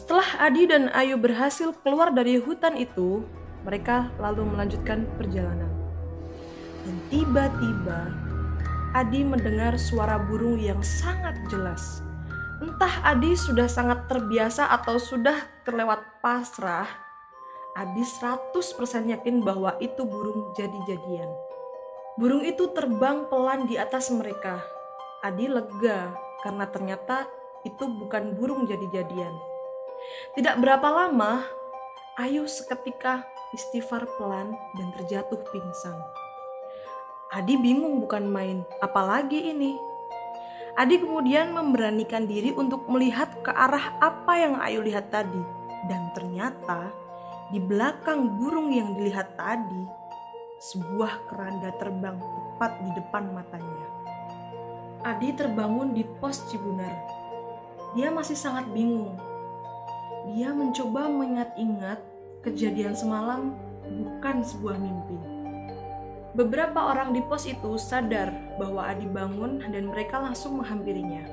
Setelah Adi dan Ayu berhasil keluar dari hutan itu, mereka lalu melanjutkan perjalanan. Dan tiba-tiba Adi mendengar suara burung yang sangat jelas. Entah Adi sudah sangat terbiasa atau sudah kelewat pasrah, Adi 100% yakin bahwa itu burung jadi-jadian. Burung itu terbang pelan di atas mereka. Adi lega karena ternyata itu bukan burung jadi-jadian. Tidak berapa lama, Ayu seketika istighfar pelan dan terjatuh pingsan. Adi bingung bukan main, apalagi ini. Adi kemudian memberanikan diri untuk melihat ke arah apa yang Ayu lihat tadi. Dan ternyata di belakang burung yang dilihat tadi, sebuah keranda terbang tepat di depan matanya. Adi terbangun di pos Cibunar. Dia masih sangat bingung dia mencoba mengingat-ingat kejadian semalam bukan sebuah mimpi. Beberapa orang di pos itu sadar bahwa Adi bangun dan mereka langsung menghampirinya.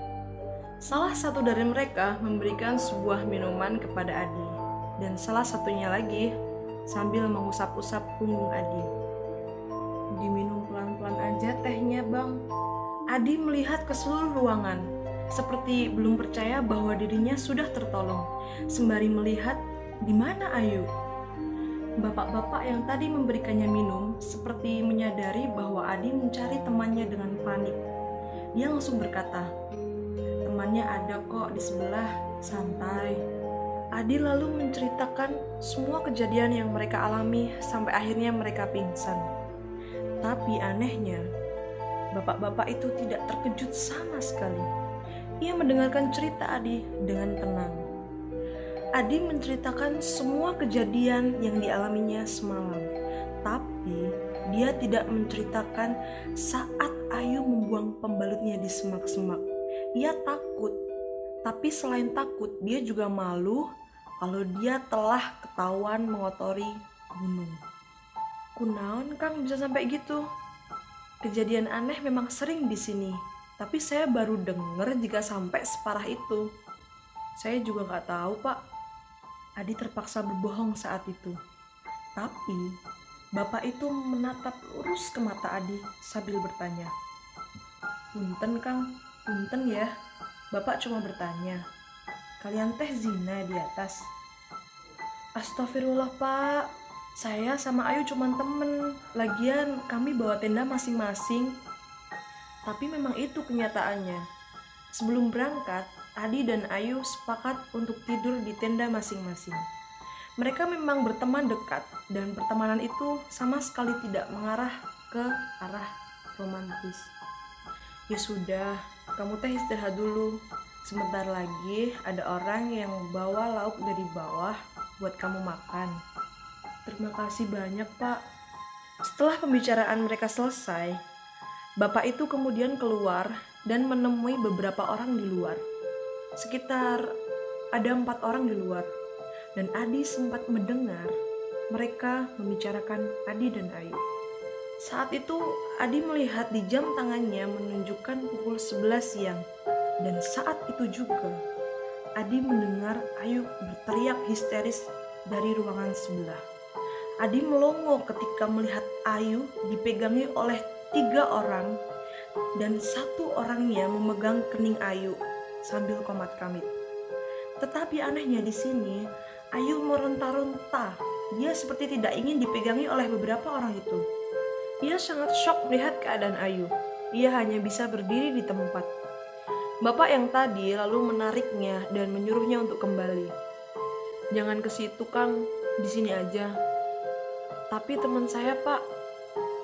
Salah satu dari mereka memberikan sebuah minuman kepada Adi, dan salah satunya lagi sambil mengusap-usap punggung Adi. Diminum pelan-pelan aja tehnya, Bang. Adi melihat ke seluruh ruangan, seperti belum percaya bahwa dirinya sudah tertolong, sembari melihat di mana Ayu. Bapak-bapak yang tadi memberikannya minum seperti menyadari bahwa Adi mencari temannya dengan panik. Dia langsung berkata, "Temannya ada kok di sebelah, santai." Adi lalu menceritakan semua kejadian yang mereka alami sampai akhirnya mereka pingsan. Tapi anehnya, bapak-bapak itu tidak terkejut sama sekali ia mendengarkan cerita Adi dengan tenang. Adi menceritakan semua kejadian yang dialaminya semalam, tapi dia tidak menceritakan saat Ayu membuang pembalutnya di semak-semak. Ia takut, tapi selain takut, dia juga malu kalau dia telah ketahuan mengotori gunung. Kunaon Kang bisa sampai gitu? Kejadian aneh memang sering di sini, tapi saya baru dengar jika sampai separah itu. Saya juga nggak tahu, Pak. Adi terpaksa berbohong saat itu. Tapi, Bapak itu menatap lurus ke mata Adi sambil bertanya. Punten, Kang. Punten ya. Bapak cuma bertanya. Kalian teh zina di atas. Astagfirullah, Pak. Saya sama Ayu cuma temen. Lagian kami bawa tenda masing-masing tapi memang itu kenyataannya. Sebelum berangkat, Adi dan Ayu sepakat untuk tidur di tenda masing-masing. Mereka memang berteman dekat dan pertemanan itu sama sekali tidak mengarah ke arah romantis. Ya sudah, kamu teh istirahat dulu. Sebentar lagi ada orang yang bawa lauk dari bawah buat kamu makan. Terima kasih banyak, Pak. Setelah pembicaraan mereka selesai, Bapak itu kemudian keluar dan menemui beberapa orang di luar. Sekitar ada empat orang di luar, dan Adi sempat mendengar mereka membicarakan Adi dan Ayu. Saat itu Adi melihat di jam tangannya menunjukkan pukul 11 siang dan saat itu juga Adi mendengar Ayu berteriak histeris dari ruangan sebelah. Adi melongo ketika melihat Ayu dipegangi oleh tiga orang dan satu orangnya memegang kening Ayu sambil komat kamit. Tetapi anehnya di sini, Ayu meronta-ronta. Dia seperti tidak ingin dipegangi oleh beberapa orang itu. Ia sangat shock melihat keadaan Ayu. Ia hanya bisa berdiri di tempat. Bapak yang tadi lalu menariknya dan menyuruhnya untuk kembali. Jangan ke situ, Kang. Di sini aja. Tapi teman saya, Pak,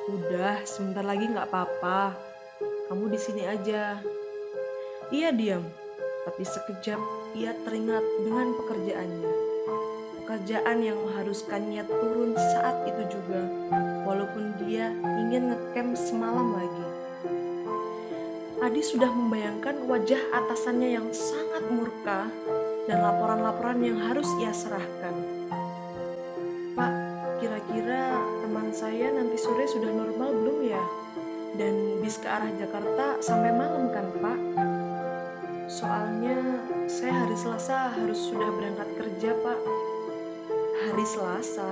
Udah, sebentar lagi nggak apa-apa. Kamu di sini aja. Ia diam, tapi sekejap ia teringat dengan pekerjaannya. Pekerjaan yang mengharuskannya turun saat itu juga, walaupun dia ingin ngecamp semalam lagi. Adi sudah membayangkan wajah atasannya yang sangat murka dan laporan-laporan yang harus ia serahkan. Pak, kira-kira saya nanti sore sudah normal belum ya? Dan bis ke arah Jakarta sampai malam kan Pak? Soalnya saya hari Selasa harus sudah berangkat kerja, Pak. Hari Selasa?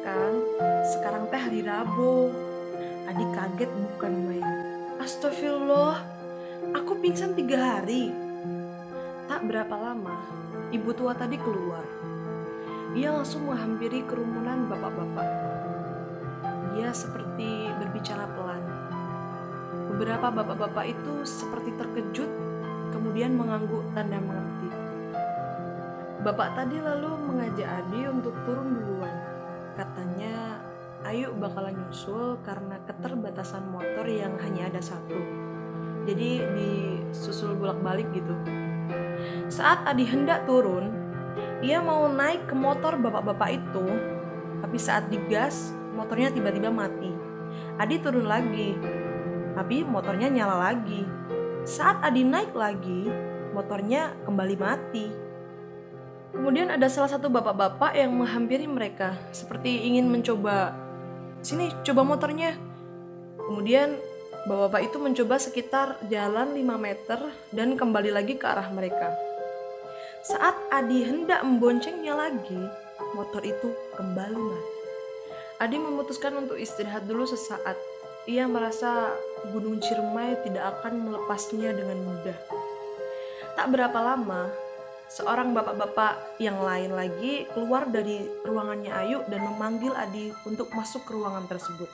Kang, sekarang teh hari Rabu. Adik kaget bukan main. Astagfirullah, aku pingsan tiga hari. Tak berapa lama, ibu tua tadi keluar. Ia langsung menghampiri kerumunan bapak-bapak. Ia seperti berbicara pelan. Beberapa bapak-bapak itu seperti terkejut, kemudian mengangguk tanda mengerti. Bapak tadi lalu mengajak Adi untuk turun duluan. Katanya, ayo bakalan nyusul karena keterbatasan motor yang hanya ada satu. Jadi disusul bolak-balik gitu. Saat Adi hendak turun, ia mau naik ke motor bapak-bapak itu, tapi saat digas, motornya tiba-tiba mati. Adi turun lagi, tapi motornya nyala lagi. Saat Adi naik lagi, motornya kembali mati. Kemudian ada salah satu bapak-bapak yang menghampiri mereka, seperti ingin mencoba, sini coba motornya. Kemudian bapak-bapak itu mencoba sekitar jalan 5 meter dan kembali lagi ke arah mereka. Saat Adi hendak memboncengnya lagi, motor itu kembali mati. Adi memutuskan untuk istirahat dulu sesaat. Ia merasa Gunung Ciremai tidak akan melepasnya dengan mudah. Tak berapa lama, seorang bapak-bapak yang lain lagi keluar dari ruangannya Ayu dan memanggil Adi untuk masuk ke ruangan tersebut.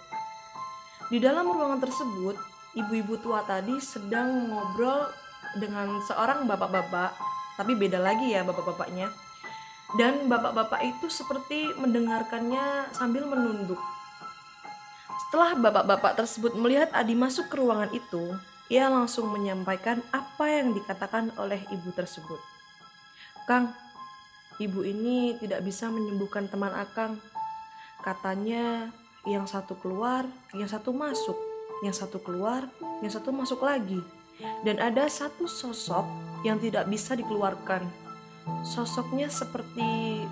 Di dalam ruangan tersebut, ibu-ibu tua tadi sedang ngobrol dengan seorang bapak-bapak, tapi beda lagi ya bapak-bapaknya. Dan bapak-bapak itu seperti mendengarkannya sambil menunduk. Setelah bapak-bapak tersebut melihat Adi masuk ke ruangan itu, ia langsung menyampaikan apa yang dikatakan oleh ibu tersebut. Kang, ibu ini tidak bisa menyembuhkan teman Akang. Katanya yang satu keluar, yang satu masuk, yang satu keluar, yang satu masuk lagi. Dan ada satu sosok yang tidak bisa dikeluarkan. Sosoknya seperti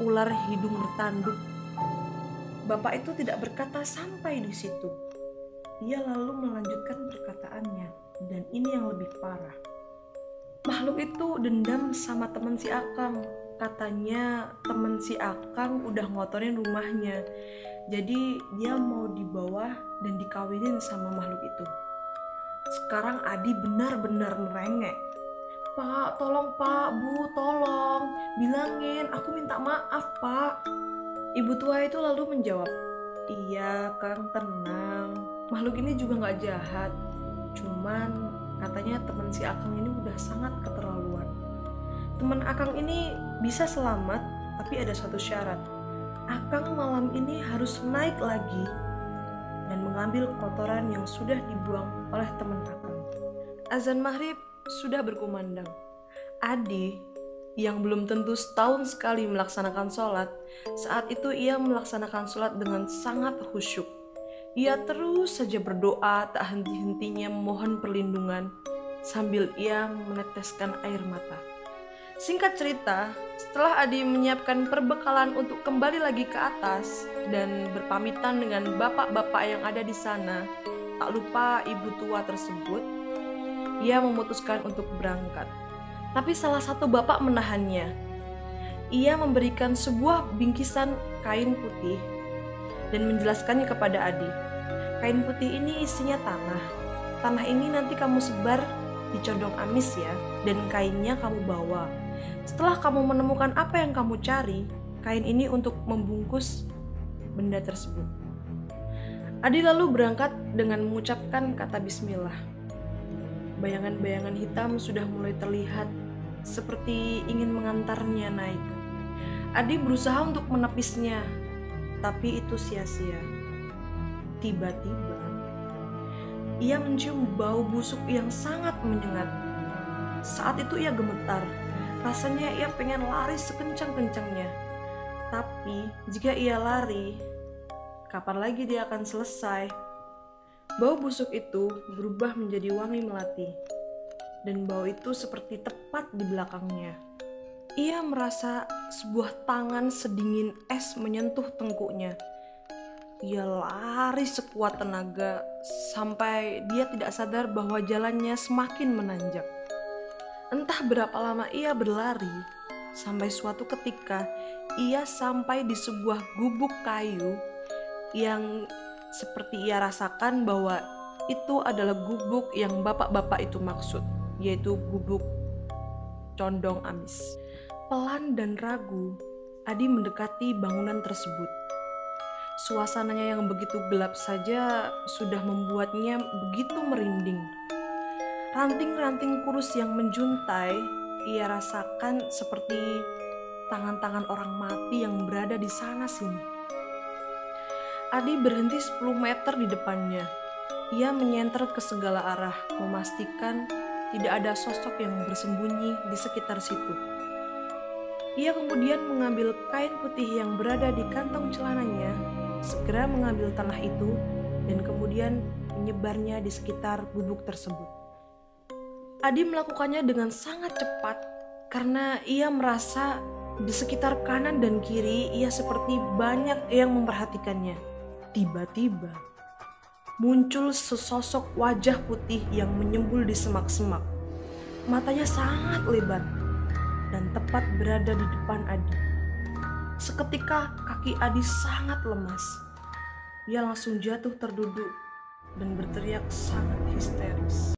ular hidung bertanduk. Bapak itu tidak berkata sampai di situ. Ia lalu melanjutkan perkataannya, dan ini yang lebih parah. Makhluk itu dendam sama teman si Akang. Katanya teman si Akang udah ngotorin rumahnya. Jadi dia mau dibawa dan dikawinin sama makhluk itu. Sekarang Adi benar-benar merengek. Pak, tolong pak, bu, tolong. Bilangin, aku minta maaf pak. Ibu tua itu lalu menjawab, Iya, Kang, tenang. Makhluk ini juga gak jahat. Cuman katanya teman si Akang ini udah sangat keterlaluan. Teman Akang ini bisa selamat, tapi ada satu syarat. Akang malam ini harus naik lagi dan mengambil kotoran yang sudah dibuang oleh teman Akang. Azan maghrib sudah berkumandang. Adi yang belum tentu setahun sekali melaksanakan sholat, saat itu ia melaksanakan sholat dengan sangat khusyuk. Ia terus saja berdoa tak henti-hentinya memohon perlindungan sambil ia meneteskan air mata. Singkat cerita, setelah Adi menyiapkan perbekalan untuk kembali lagi ke atas dan berpamitan dengan bapak-bapak yang ada di sana, tak lupa ibu tua tersebut, ia memutuskan untuk berangkat tapi salah satu bapak menahannya. Ia memberikan sebuah bingkisan kain putih dan menjelaskannya kepada Adi. Kain putih ini isinya tanah. Tanah ini nanti kamu sebar di condong amis ya, dan kainnya kamu bawa. Setelah kamu menemukan apa yang kamu cari, kain ini untuk membungkus benda tersebut. Adi lalu berangkat dengan mengucapkan kata bismillah. Bayangan-bayangan hitam sudah mulai terlihat seperti ingin mengantarnya naik. Adi berusaha untuk menepisnya, tapi itu sia-sia. Tiba-tiba, ia mencium bau busuk yang sangat menyengat. Saat itu ia gemetar, rasanya ia pengen lari sekencang-kencangnya. Tapi jika ia lari, kapan lagi dia akan selesai? Bau busuk itu berubah menjadi wangi melati, dan bau itu seperti tepat di belakangnya. Ia merasa sebuah tangan sedingin es menyentuh tengkuknya. Ia lari sekuat tenaga sampai dia tidak sadar bahwa jalannya semakin menanjak. Entah berapa lama ia berlari, sampai suatu ketika ia sampai di sebuah gubuk kayu yang seperti ia rasakan bahwa itu adalah gubuk yang bapak-bapak itu maksud, yaitu gubuk condong amis. Pelan dan ragu, Adi mendekati bangunan tersebut. Suasananya yang begitu gelap saja sudah membuatnya begitu merinding. Ranting-ranting kurus yang menjuntai ia rasakan seperti tangan-tangan orang mati yang berada di sana sini. Adi berhenti 10 meter di depannya. Ia menyenter ke segala arah, memastikan tidak ada sosok yang bersembunyi di sekitar situ. Ia kemudian mengambil kain putih yang berada di kantong celananya, segera mengambil tanah itu, dan kemudian menyebarnya di sekitar gubuk tersebut. Adi melakukannya dengan sangat cepat karena ia merasa di sekitar kanan dan kiri ia seperti banyak yang memperhatikannya. Tiba-tiba muncul sesosok wajah putih yang menyembul di semak-semak. Matanya sangat lebar dan tepat berada di depan Adi. Seketika kaki Adi sangat lemas. Ia langsung jatuh terduduk dan berteriak sangat histeris.